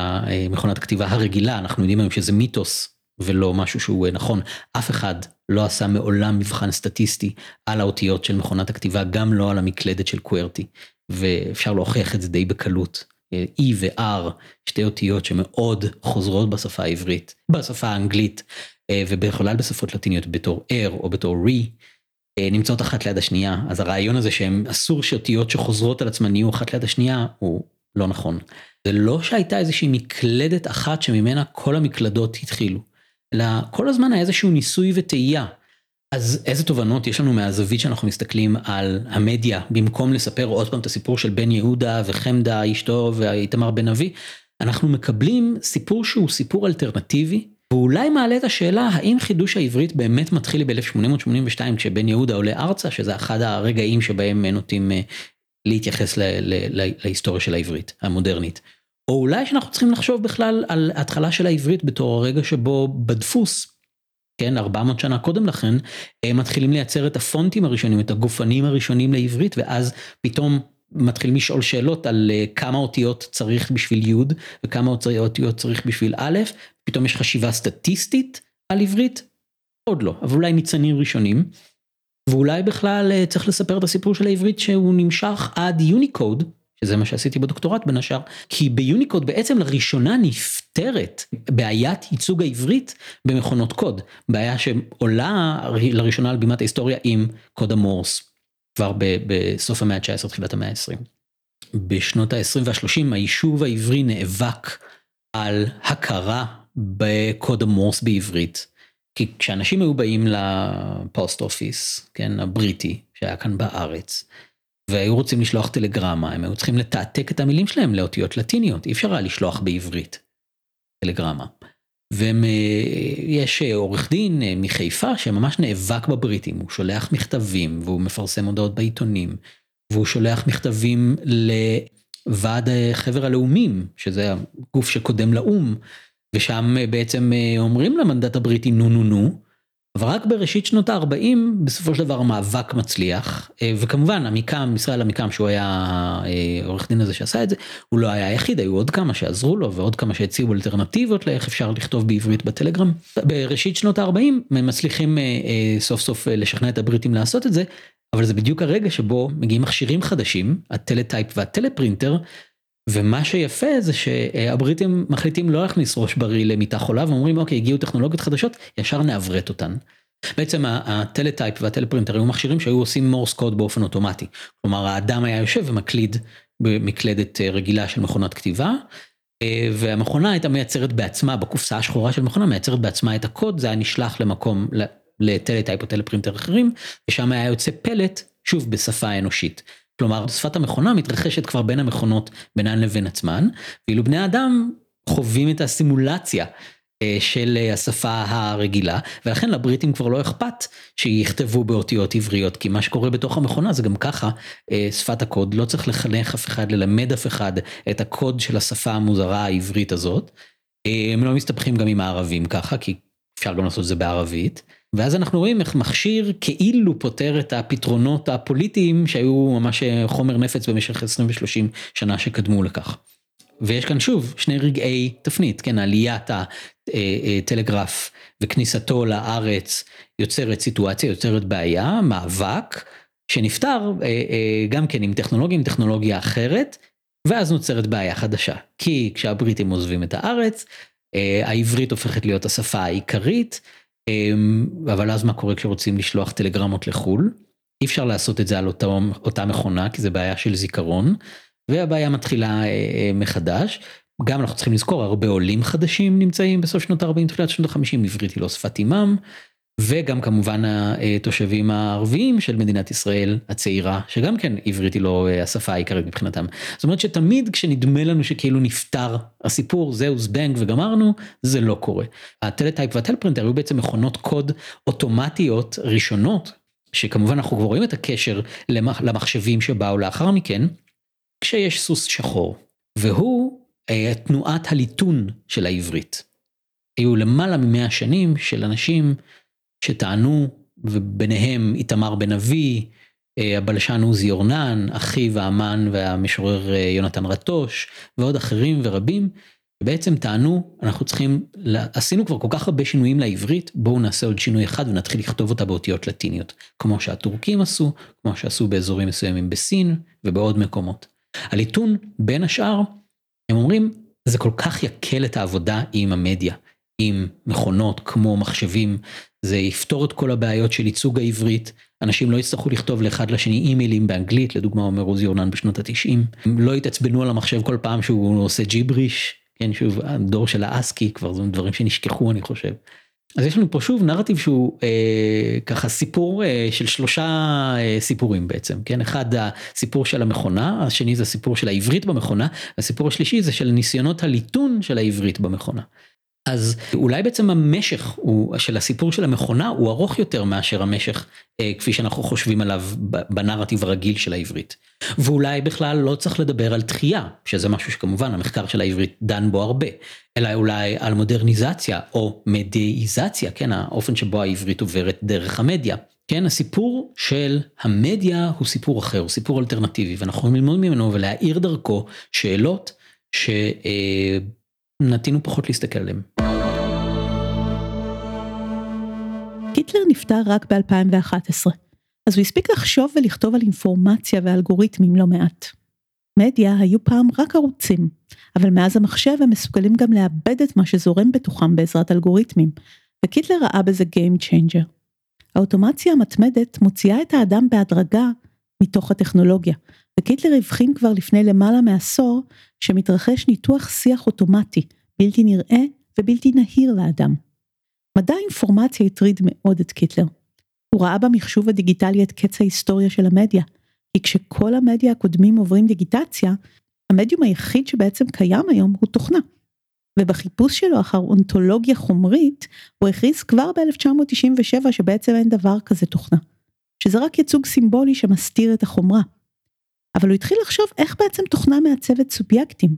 Speaker 1: מכונת הכתיבה הרגילה אנחנו יודעים היום שזה מיתוס ולא משהו שהוא אה, נכון אף אחד לא עשה מעולם מבחן סטטיסטי על האותיות של מכונת הכתיבה גם לא על המקלדת של קוורטי ואפשר להוכיח את זה די בקלות. אה, E ו-R שתי אותיות שמאוד חוזרות בשפה העברית בשפה האנגלית אה, ובכלל בשפות לטיניות בתור R או בתור re. אה, נמצאות אחת ליד השנייה אז הרעיון הזה שהם אסור שאותיות שחוזרות על עצמן יהיו אחת ליד השנייה הוא לא נכון. זה לא שהייתה איזושהי מקלדת אחת שממנה כל המקלדות התחילו, אלא כל הזמן היה איזשהו ניסוי וטעייה. אז איזה תובנות יש לנו מהזווית שאנחנו מסתכלים על המדיה במקום לספר עוד פעם את הסיפור של בן יהודה וחמדה אשתו ואיתמר בן אבי, אנחנו מקבלים סיפור שהוא סיפור אלטרנטיבי ואולי מעלה את השאלה האם חידוש העברית באמת מתחיל ב-1882 כשבן יהודה עולה ארצה שזה אחד הרגעים שבהם נוטים אה, להתייחס להיסטוריה של העברית המודרנית. או אולי שאנחנו צריכים לחשוב בכלל על התחלה של העברית בתור הרגע שבו בדפוס, כן 400 שנה קודם לכן, הם מתחילים לייצר את הפונטים הראשונים את הגופנים הראשונים לעברית ואז פתאום מתחילים לשאול שאלות על אה, כמה אותיות צריך בשביל י' וכמה אותיות צריך בשביל א', פתאום יש חשיבה סטטיסטית על עברית? עוד לא, אבל אולי ניצנים ראשונים. ואולי בכלל אה, צריך לספר את הסיפור של העברית שהוא נמשך עד יוניקוד, שזה מה שעשיתי בדוקטורט בין השאר, כי ביוניקוד בעצם לראשונה נפתרת בעיית ייצוג העברית במכונות קוד, בעיה שעולה לראשונה על בימת ההיסטוריה עם קוד המורס. כבר בסוף המאה ה-19 תחילת המאה ה-20. בשנות ה-20 וה-30 היישוב העברי נאבק על הכרה בקוד המורס בעברית. כי כשאנשים היו באים לפוסט אופיס, כן, הבריטי, שהיה כאן בארץ, והיו רוצים לשלוח טלגרמה, הם היו צריכים לתעתק את המילים שלהם לאותיות לטיניות, אי אפשר היה לשלוח בעברית טלגרמה. ויש עורך דין אה, מחיפה שממש נאבק בבריטים, הוא שולח מכתבים והוא מפרסם הודעות בעיתונים, והוא שולח מכתבים לוועד חבר הלאומים, שזה הגוף שקודם לאו"ם, ושם בעצם אה, אומרים למנדט הבריטי נו נו נו, אבל רק בראשית שנות ה-40 בסופו של דבר המאבק מצליח אה, וכמובן עמיקם ישראל עמיקם שהוא היה העורך דין הזה שעשה את זה הוא לא היה היחיד היו עוד כמה שעזרו לו ועוד כמה שהציעו אלטרנטיבות לאיך אפשר לכתוב בעברית בטלגרם. בראשית שנות ה-40 הם מצליחים אה, אה, סוף סוף לשכנע את הבריטים לעשות את זה אבל זה בדיוק הרגע שבו מגיעים מכשירים חדשים הטלטייפ והטלפרינטר ומה שיפה זה שהבריטים מחליטים לא להכניס ראש בריא למיטה חולה ואומרים אוקיי הגיעו טכנולוגיות חדשות ישר נעברת אותן. בעצם ה-teletype וה-teleprinter היו מכשירים שהיו עושים Morse code באופן אוטומטי. כלומר האדם היה יושב ומקליד במקלדת רגילה של מכונת כתיבה. והמכונה הייתה מייצרת בעצמה בקופסה השחורה של מכונה מייצרת בעצמה את הקוד זה היה נשלח למקום ל-teletype או teleprinter אחרים ושם היה יוצא פלט שוב בשפה אנושית. כלומר שפת המכונה מתרחשת כבר בין המכונות בינן לבין עצמן, ואילו בני אדם חווים את הסימולציה אה, של אה, השפה הרגילה, ולכן לבריטים כבר לא אכפת שיכתבו באותיות עבריות, כי מה שקורה בתוך המכונה זה גם ככה אה, שפת הקוד, לא צריך לחנך אף אחד, ללמד אף אחד את הקוד של השפה המוזרה העברית הזאת. הם לא מסתבכים גם עם הערבים ככה, כי אפשר גם לעשות את זה בערבית. ואז אנחנו רואים איך מכשיר כאילו פותר את הפתרונות הפוליטיים שהיו ממש חומר נפץ במשך 20 ו-30 שנה שקדמו לכך. ויש כאן שוב שני רגעי תפנית, כן, עליית הטלגרף וכניסתו לארץ יוצרת סיטואציה, יוצרת בעיה, מאבק, שנפתר אה, אה, גם כן עם טכנולוגיה, עם טכנולוגיה אחרת, ואז נוצרת בעיה חדשה. כי כשהבריטים עוזבים את הארץ, אה, העברית הופכת להיות השפה העיקרית, אבל אז מה קורה כשרוצים לשלוח טלגרמות לחו"ל? אי אפשר לעשות את זה על אותה מכונה כי זה בעיה של זיכרון והבעיה מתחילה אה, אה, מחדש. גם אנחנו צריכים לזכור הרבה עולים חדשים נמצאים בסוף שנות ה-40 תחילת שנות ה-50 עברית היא לא שפת אימם וגם כמובן התושבים הערביים של מדינת ישראל הצעירה שגם כן עברית היא לא אה, השפה העיקרית מבחינתם. זאת אומרת שתמיד כשנדמה לנו שכאילו נפתר הסיפור זהו זבנג וגמרנו זה לא קורה. הטלטייפ והטלפרינטר היו בעצם מכונות קוד אוטומטיות ראשונות שכמובן אנחנו כבר רואים את הקשר למחשבים שבאו לאחר מכן כשיש סוס שחור והוא אה, תנועת הליטון של העברית. היו למעלה ממאה שנים של אנשים שטענו, וביניהם איתמר בן אבי, אה, הבלשן עוזי אורנן, אחיו האמן והמשורר אה, יונתן רטוש, ועוד אחרים ורבים, בעצם טענו, אנחנו צריכים, עשינו כבר כל כך הרבה שינויים לעברית, בואו נעשה עוד שינוי אחד ונתחיל לכתוב אותה באותיות לטיניות, כמו שהטורקים עשו, כמו שעשו באזורים מסוימים בסין ובעוד מקומות. הליטון, בין השאר, הם אומרים, זה כל כך יקל את העבודה עם המדיה. עם מכונות כמו מחשבים, זה יפתור את כל הבעיות של ייצוג העברית, אנשים לא יצטרכו לכתוב לאחד לשני אימיילים באנגלית, לדוגמה אומר עוזי אורנן בשנות התשעים, לא יתעצבנו על המחשב כל פעם שהוא עושה ג'יבריש, כן שוב הדור של האסקי כבר זה דברים שנשכחו אני חושב. אז יש לנו פה שוב נרטיב שהוא אה, ככה סיפור אה, של שלושה אה, סיפורים בעצם, כן? אחד הסיפור של המכונה, השני זה הסיפור של העברית במכונה, הסיפור השלישי זה של ניסיונות הליטון של העברית במכונה. אז אולי בעצם המשך הוא, של הסיפור של המכונה הוא ארוך יותר מאשר המשך אה, כפי שאנחנו חושבים עליו בנרטיב הרגיל של העברית. ואולי בכלל לא צריך לדבר על תחייה, שזה משהו שכמובן המחקר של העברית דן בו הרבה, אלא אולי על מודרניזציה או מדאיזציה, כן, האופן שבו העברית עוברת דרך המדיה. כן, הסיפור של המדיה הוא סיפור אחר, הוא סיפור אלטרנטיבי, ואנחנו יכולים ללמוד ממנו ולהאיר דרכו שאלות ש... נטינו פחות להסתכל עליהם.
Speaker 3: היטלר נפטר רק ב-2011, אז הוא הספיק לחשוב ולכתוב על אינפורמציה ואלגוריתמים לא מעט. מדיה היו פעם רק ערוצים, אבל מאז המחשב הם מסוגלים גם לעבד את מה שזורם בתוכם בעזרת אלגוריתמים, וקיטלר ראה בזה Game Changer. האוטומציה המתמדת מוציאה את האדם בהדרגה מתוך הטכנולוגיה, וקיטלר הבחין כבר לפני למעלה מעשור שמתרחש ניתוח שיח אוטומטי, בלתי נראה ובלתי נהיר לאדם. מדע האינפורמציה הטריד מאוד את קיטלר. הוא ראה במחשוב הדיגיטלי את קץ ההיסטוריה של המדיה, כי כשכל המדיה הקודמים עוברים דיגיטציה, המדיום היחיד שבעצם קיים היום הוא תוכנה. ובחיפוש שלו אחר אונתולוגיה חומרית, הוא הכריז כבר ב-1997 שבעצם אין דבר כזה תוכנה. שזה רק ייצוג סימבולי שמסתיר את החומרה. אבל הוא התחיל לחשוב איך בעצם תוכנה מעצבת סובייקטים.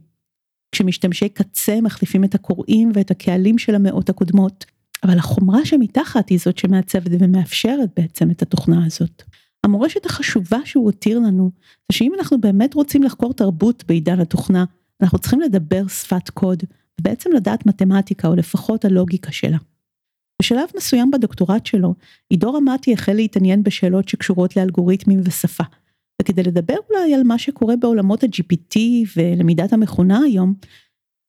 Speaker 3: כשמשתמשי קצה מחליפים את הקוראים ואת הקהלים של המאות הקודמות, אבל החומרה שמתחת היא זאת שמעצבת ומאפשרת בעצם את התוכנה הזאת. המורשת החשובה שהוא הותיר לנו, זה שאם אנחנו באמת רוצים לחקור תרבות בעידן התוכנה, אנחנו צריכים לדבר שפת קוד, ובעצם לדעת מתמטיקה או לפחות הלוגיקה שלה. בשלב מסוים בדוקטורט שלו, עידו רמתי החל להתעניין בשאלות שקשורות לאלגוריתמים ושפה. וכדי לדבר אולי על מה שקורה בעולמות ה-GPT ולמידת המכונה היום,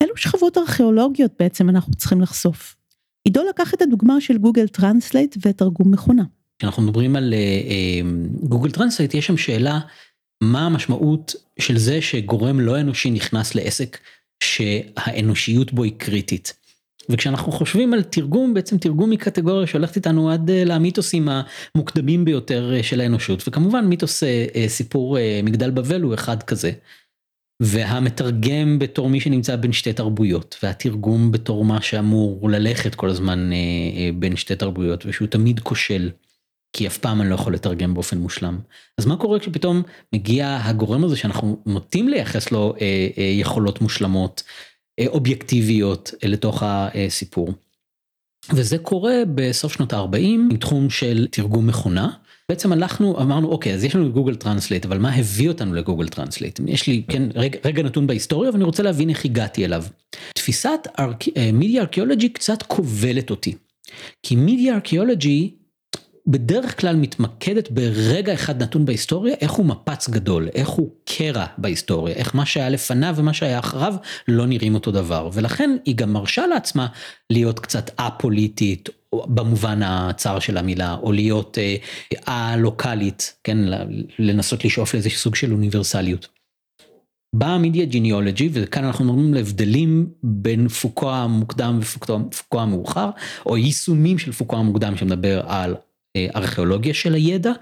Speaker 3: אילו שכבות ארכיאולוגיות בעצם אנחנו צריכים לחשוף. עידו לקח את הדוגמה של גוגל טרנסלייט ותרגום מכונה.
Speaker 1: כשאנחנו מדברים על גוגל uh, Translate יש שם שאלה מה המשמעות של זה שגורם לא אנושי נכנס לעסק שהאנושיות בו היא קריטית. וכשאנחנו חושבים על תרגום בעצם תרגום קטגוריה שהולכת איתנו עד אה, למיתוסים המוקדמים ביותר אה, של האנושות וכמובן מיתוס אה, סיפור מגדל בבל הוא אחד כזה. והמתרגם בתור מי שנמצא בין שתי תרבויות והתרגום בתור מה שאמור ללכת כל הזמן בין שתי תרבויות ושהוא תמיד כושל. כי אף פעם אני לא יכול לתרגם באופן מושלם. אז מה קורה כשפתאום מגיע הגורם הזה שאנחנו נוטים לייחס לו יכולות מושלמות, אובייקטיביות אה, לתוך הסיפור. וזה קורה בסוף שנות ה-40 עם תחום של תרגום מכונה. בעצם הלכנו אמרנו אוקיי אז יש לנו גוגל טרנסלייט אבל מה הביא אותנו לגוגל טרנסלייט יש לי כן רגע, רגע נתון בהיסטוריה ואני רוצה להבין איך הגעתי אליו. תפיסת מידיה ארכיאולוגי קצת כובלת אותי. כי מידיה ארכיאולוגי בדרך כלל מתמקדת ברגע אחד נתון בהיסטוריה, איך הוא מפץ גדול, איך הוא קרע בהיסטוריה, איך מה שהיה לפניו ומה שהיה אחריו לא נראים אותו דבר, ולכן היא גם מרשה לעצמה להיות קצת א-פוליטית, במובן הצר של המילה, או להיות א-לוקאלית, כן, לנסות לשאוף לאיזה סוג של אוניברסליות. באה מידיה ג'יניאולוגי וכאן אנחנו מדברים להבדלים בין פוקו המוקדם ופוקו המאוחר או יישומים של פוקו המוקדם שמדבר על ארכיאולוגיה של הידע,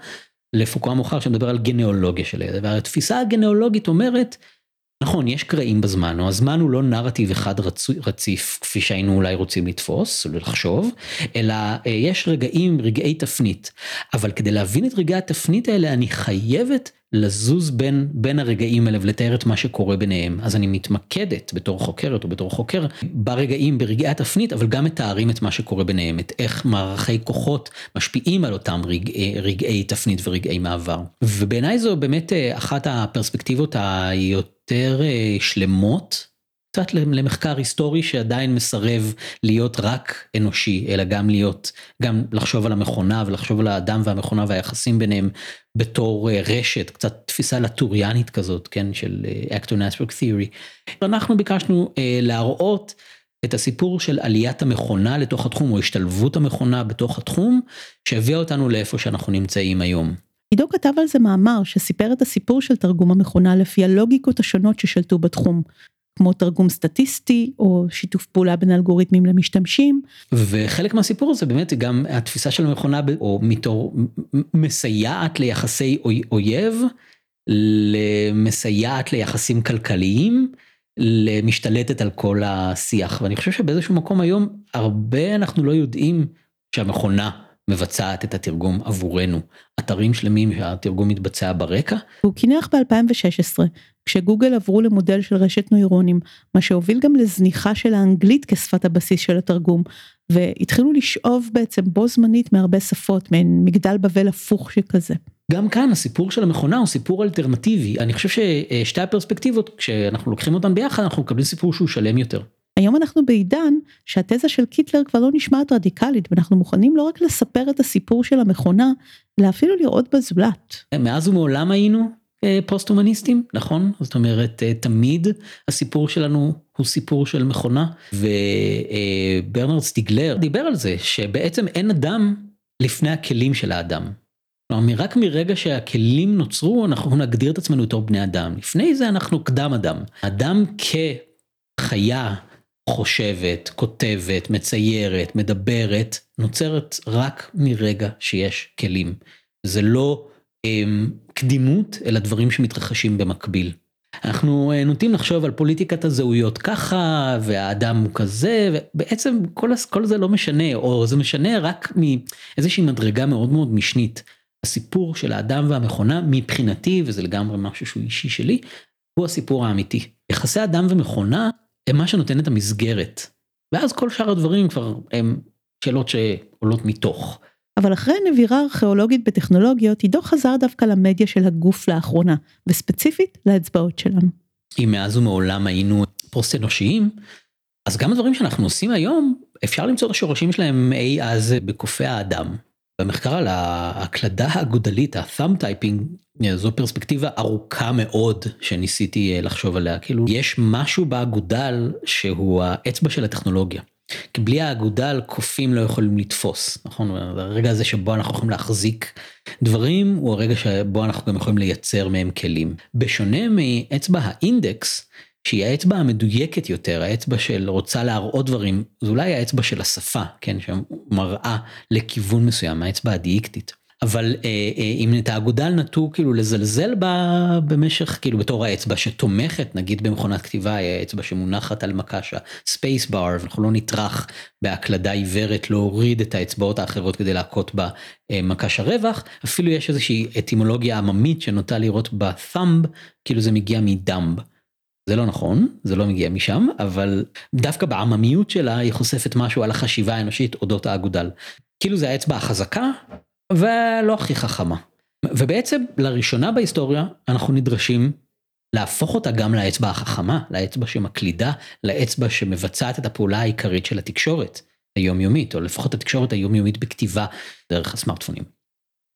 Speaker 1: לפוקו המאוחר שמדבר על גנאולוגיה של הידע, והתפיסה הגנאולוגית אומרת, נכון, יש קרעים בזמן, או הזמן הוא לא נרטיב אחד רצ... רציף, כפי שהיינו אולי רוצים לתפוס, לחשוב, אלא אה, יש רגעים, רגעי תפנית. אבל כדי להבין את רגעי התפנית האלה, אני חייבת לזוז בין, בין הרגעים האלה ולתאר את מה שקורה ביניהם. אז אני מתמקדת בתור חוקרת או בתור חוקר ברגעים, ברגעי התפנית, אבל גם מתארים את מה שקורה ביניהם, את איך מערכי כוחות משפיעים על אותם רגעי, רגעי תפנית ורגעי מעבר. ובעיניי זו באמת אה, אחת הפרספקטיבות היותר אה, שלמות קצת למחקר היסטורי שעדיין מסרב להיות רק אנושי, אלא גם להיות, גם לחשוב על המכונה ולחשוב על האדם והמכונה והיחסים ביניהם בתור אה, רשת, קצת תפיסה לטוריאנית כזאת, כן, של Actor Network Theory. אנחנו ביקשנו אה, להראות את הסיפור של עליית המכונה לתוך התחום, או השתלבות המכונה בתוך התחום, שהביאה אותנו לאיפה שאנחנו נמצאים היום.
Speaker 3: עידו כתב על זה מאמר שסיפר את הסיפור של תרגום המכונה לפי הלוגיקות השונות ששלטו בתחום. כמו תרגום סטטיסטי או שיתוף פעולה בין אלגוריתמים למשתמשים.
Speaker 1: וחלק מהסיפור הזה באמת גם התפיסה של המכונה או מתור מסייעת ליחסי אויב, למסייעת ליחסים כלכליים, למשתלטת על כל השיח ואני חושב שבאיזשהו מקום היום הרבה אנחנו לא יודעים שהמכונה מבצעת את התרגום עבורנו. אתרים שלמים שהתרגום מתבצע ברקע.
Speaker 3: הוא קינח ב-2016, כשגוגל עברו למודל של רשת נוירונים, מה שהוביל גם לזניחה של האנגלית כשפת הבסיס של התרגום, והתחילו לשאוב בעצם בו זמנית מהרבה שפות, מעין מגדל בבל הפוך שכזה.
Speaker 1: גם כאן הסיפור של המכונה הוא סיפור אלטרנטיבי, אני חושב ששתי הפרספקטיבות, כשאנחנו לוקחים אותן ביחד, אנחנו מקבלים סיפור שהוא שלם יותר.
Speaker 3: היום אנחנו בעידן שהתזה של קיטלר כבר לא נשמעת רדיקלית ואנחנו מוכנים לא רק לספר את הסיפור של המכונה, אלא אפילו לראות בזולת.
Speaker 1: מאז ומעולם היינו אה, פוסט הומניסטים, נכון? זאת אומרת, אה, תמיד הסיפור שלנו הוא סיפור של מכונה, וברנרד סטיגלר דיבר על זה שבעצם אין אדם לפני הכלים של האדם. כלומר, רק מרגע שהכלים נוצרו, אנחנו נגדיר את עצמנו בתור בני אדם. לפני זה אנחנו קדם אדם. אדם כחיה חושבת, כותבת, מציירת, מדברת, נוצרת רק מרגע שיש כלים. זה לא הם, קדימות, אלא דברים שמתרחשים במקביל. אנחנו אה, נוטים לחשוב על פוליטיקת הזהויות ככה, והאדם הוא כזה, ובעצם כל, כל זה לא משנה, או זה משנה רק מאיזושהי מדרגה מאוד מאוד משנית. הסיפור של האדם והמכונה מבחינתי, וזה לגמרי משהו שהוא אישי שלי, הוא הסיפור האמיתי. יחסי אדם ומכונה הם מה שנותן את המסגרת. ואז כל שאר הדברים כבר הם שאלות שעולות מתוך.
Speaker 3: אבל אחרי נבירה ארכיאולוגית בטכנולוגיות, עידו חזר דווקא למדיה של הגוף לאחרונה, וספציפית לאצבעות שלנו.
Speaker 1: אם מאז ומעולם היינו פוסט אנושיים, אז גם הדברים שאנחנו עושים היום, אפשר למצוא את השורשים שלהם אי אז בקופי האדם. במחקר על ההקלדה האגודלית, ה-thumb typing, זו פרספקטיבה ארוכה מאוד שניסיתי לחשוב עליה. כאילו, יש משהו באגודל שהוא האצבע של הטכנולוגיה. כי בלי האגודל קופים לא יכולים לתפוס, נכון? הרגע הזה שבו אנחנו יכולים להחזיק דברים, הוא הרגע שבו אנחנו גם יכולים לייצר מהם כלים. בשונה מאצבע האינדקס, שהיא האצבע המדויקת יותר, האצבע של רוצה להראות דברים, זה אולי האצבע של השפה, כן, שמראה לכיוון מסוים, האצבע הדייקטית. אבל אה, אה, אם את האגודל נטו כאילו לזלזל בה במשך כאילו בתור האצבע שתומכת נגיד במכונת כתיבה היא האצבע שמונחת על מקש הספייס בר ואנחנו לא נטרח בהקלדה עיוורת להוריד את האצבעות האחרות כדי להכות במקש אה, הרווח אפילו יש איזושהי אטימולוגיה עממית שנוטה לראות בת'אמב כאילו זה מגיע מדמב. זה לא נכון, זה לא מגיע משם, אבל דווקא בעממיות שלה היא חושפת משהו על החשיבה האנושית אודות האגודל. כאילו זה האצבע החזקה ולא הכי חכמה. ובעצם לראשונה בהיסטוריה אנחנו נדרשים להפוך אותה גם לאצבע החכמה, לאצבע שמקלידה, לאצבע שמבצעת את הפעולה העיקרית של התקשורת היומיומית, או לפחות התקשורת היומיומית בכתיבה דרך הסמארטפונים.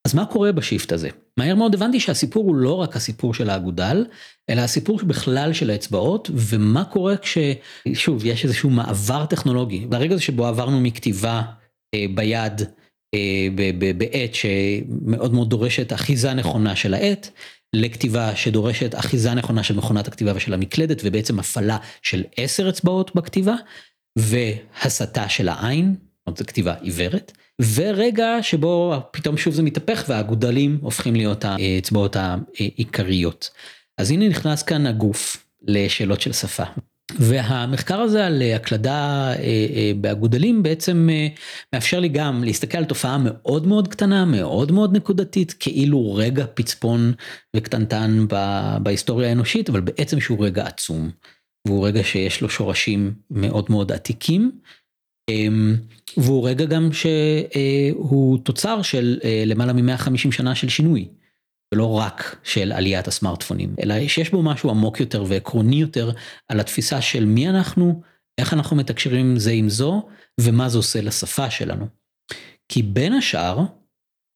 Speaker 1: אז מה קורה בשיפט הזה? מהר מאוד הבנתי שהסיפור הוא לא רק הסיפור של האגודל, אלא הסיפור בכלל של האצבעות, ומה קורה כששוב יש איזשהו מעבר טכנולוגי. ברגע הזה שבו עברנו מכתיבה אה, ביד אה, בעט שמאוד מאוד דורשת אחיזה נכונה של העט, לכתיבה שדורשת אחיזה נכונה של מכונת הכתיבה ושל המקלדת, ובעצם הפעלה של עשר אצבעות בכתיבה, והסטה של העין, זאת כתיבה עיוורת. ורגע שבו פתאום שוב זה מתהפך והאגודלים הופכים להיות האצבעות העיקריות. אז הנה נכנס כאן הגוף לשאלות של שפה. והמחקר הזה על הקלדה אה, אה, באגודלים בעצם אה, מאפשר לי גם להסתכל על תופעה מאוד מאוד קטנה, מאוד מאוד נקודתית, כאילו רגע פצפון וקטנטן בהיסטוריה האנושית, אבל בעצם שהוא רגע עצום. והוא רגע שיש לו שורשים מאוד מאוד עתיקים. אמ, והוא רגע גם שהוא תוצר של למעלה מ-150 שנה של שינוי. ולא רק של עליית הסמארטפונים, אלא שיש בו משהו עמוק יותר ועקרוני יותר על התפיסה של מי אנחנו, איך אנחנו מתקשרים זה עם זו, ומה זה עושה לשפה שלנו. כי בין השאר,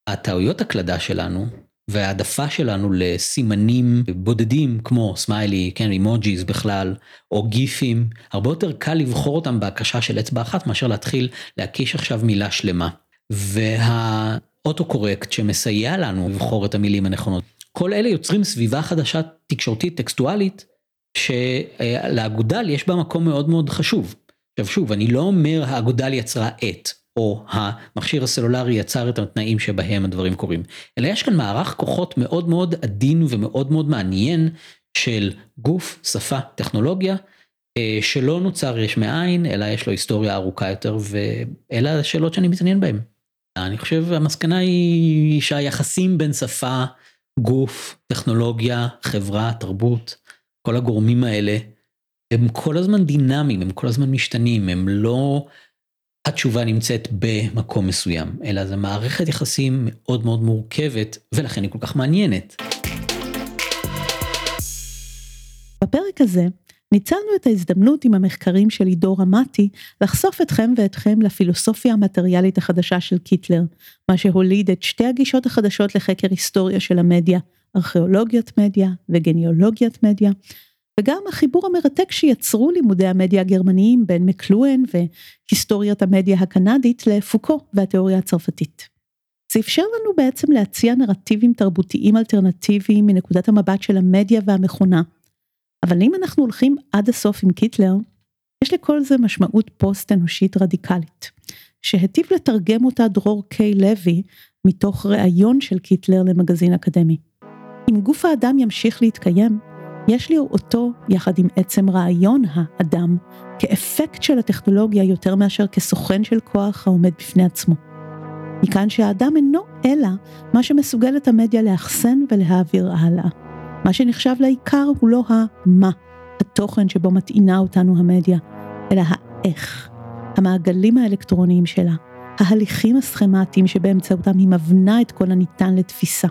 Speaker 1: הטעויות הקלדה שלנו, והעדפה שלנו לסימנים בודדים כמו סמיילי, כן, אימוג'יז בכלל, או גיפים, הרבה יותר קל לבחור אותם בהקשה של אצבע אחת מאשר להתחיל להקיש עכשיו מילה שלמה. וה... אוטו-קורקט שמסייע לנו לבחור את המילים הנכונות. כל אלה יוצרים סביבה חדשה תקשורתית טקסטואלית שלאגודל יש בה מקום מאוד מאוד חשוב. עכשיו שוב, אני לא אומר האגודל יצרה את, או המכשיר הסלולרי יצר את התנאים שבהם הדברים קורים, אלא יש כאן מערך כוחות מאוד מאוד עדין ומאוד מאוד מעניין של גוף, שפה, טכנולוגיה, אה, שלא נוצר יש מאין, אלא יש לו היסטוריה ארוכה יותר, ואלה השאלות שאני מתעניין בהן. אני חושב המסקנה היא שהיחסים בין שפה, גוף, טכנולוגיה, חברה, תרבות, כל הגורמים האלה, הם כל הזמן דינמיים, הם כל הזמן משתנים, הם לא התשובה נמצאת במקום מסוים, אלא זו מערכת יחסים מאוד מאוד מורכבת, ולכן היא כל כך מעניינת.
Speaker 3: בפרק הזה ניצלנו את ההזדמנות עם המחקרים של עידו רמתי לחשוף אתכם ואתכם לפילוסופיה המטריאלית החדשה של קיטלר, מה שהוליד את שתי הגישות החדשות לחקר היסטוריה של המדיה, ארכיאולוגיית מדיה וגניאולוגיית מדיה, וגם החיבור המרתק שיצרו לימודי המדיה הגרמניים בין מקלואן והיסטוריית המדיה הקנדית לפוקו והתיאוריה הצרפתית. זה אפשר לנו בעצם להציע נרטיבים תרבותיים אלטרנטיביים מנקודת המבט של המדיה והמכונה. אבל אם אנחנו הולכים עד הסוף עם קיטלר, יש לכל זה משמעות פוסט אנושית רדיקלית, שהיטיב לתרגם אותה דרור קיי לוי מתוך ראיון של קיטלר למגזין אקדמי. אם גוף האדם ימשיך להתקיים, יש לראותו, יחד עם עצם רעיון האדם, כאפקט של הטכנולוגיה יותר מאשר כסוכן של כוח העומד בפני עצמו. מכאן שהאדם אינו אלא מה שמסוגלת המדיה לאחסן ולהעביר הלאה. מה שנחשב לעיקר הוא לא המה, התוכן שבו מטעינה אותנו המדיה, אלא האיך, המעגלים האלקטרוניים שלה, ההליכים הסכמטיים שבאמצעותם היא מבנה את כל הניתן לתפיסה.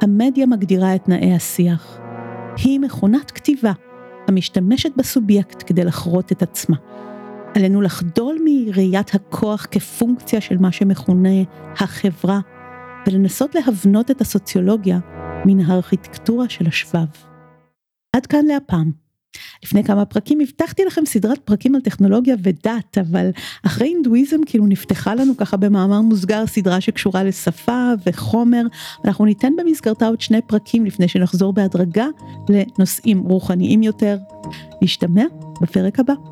Speaker 3: המדיה מגדירה את תנאי השיח. היא מכונת כתיבה המשתמשת בסובייקט כדי לחרות את עצמה. עלינו לחדול מראיית הכוח כפונקציה של מה שמכונה החברה, ולנסות להבנות את הסוציולוגיה מן הארכיטקטורה של השבב. עד כאן להפעם. לפני כמה פרקים הבטחתי לכם סדרת פרקים על טכנולוגיה ודת, אבל אחרי הינדואיזם כאילו נפתחה לנו ככה במאמר מוסגר סדרה שקשורה לשפה וחומר, אנחנו ניתן במסגרתה עוד שני פרקים לפני שנחזור בהדרגה לנושאים רוחניים יותר. נשתמע בפרק הבא.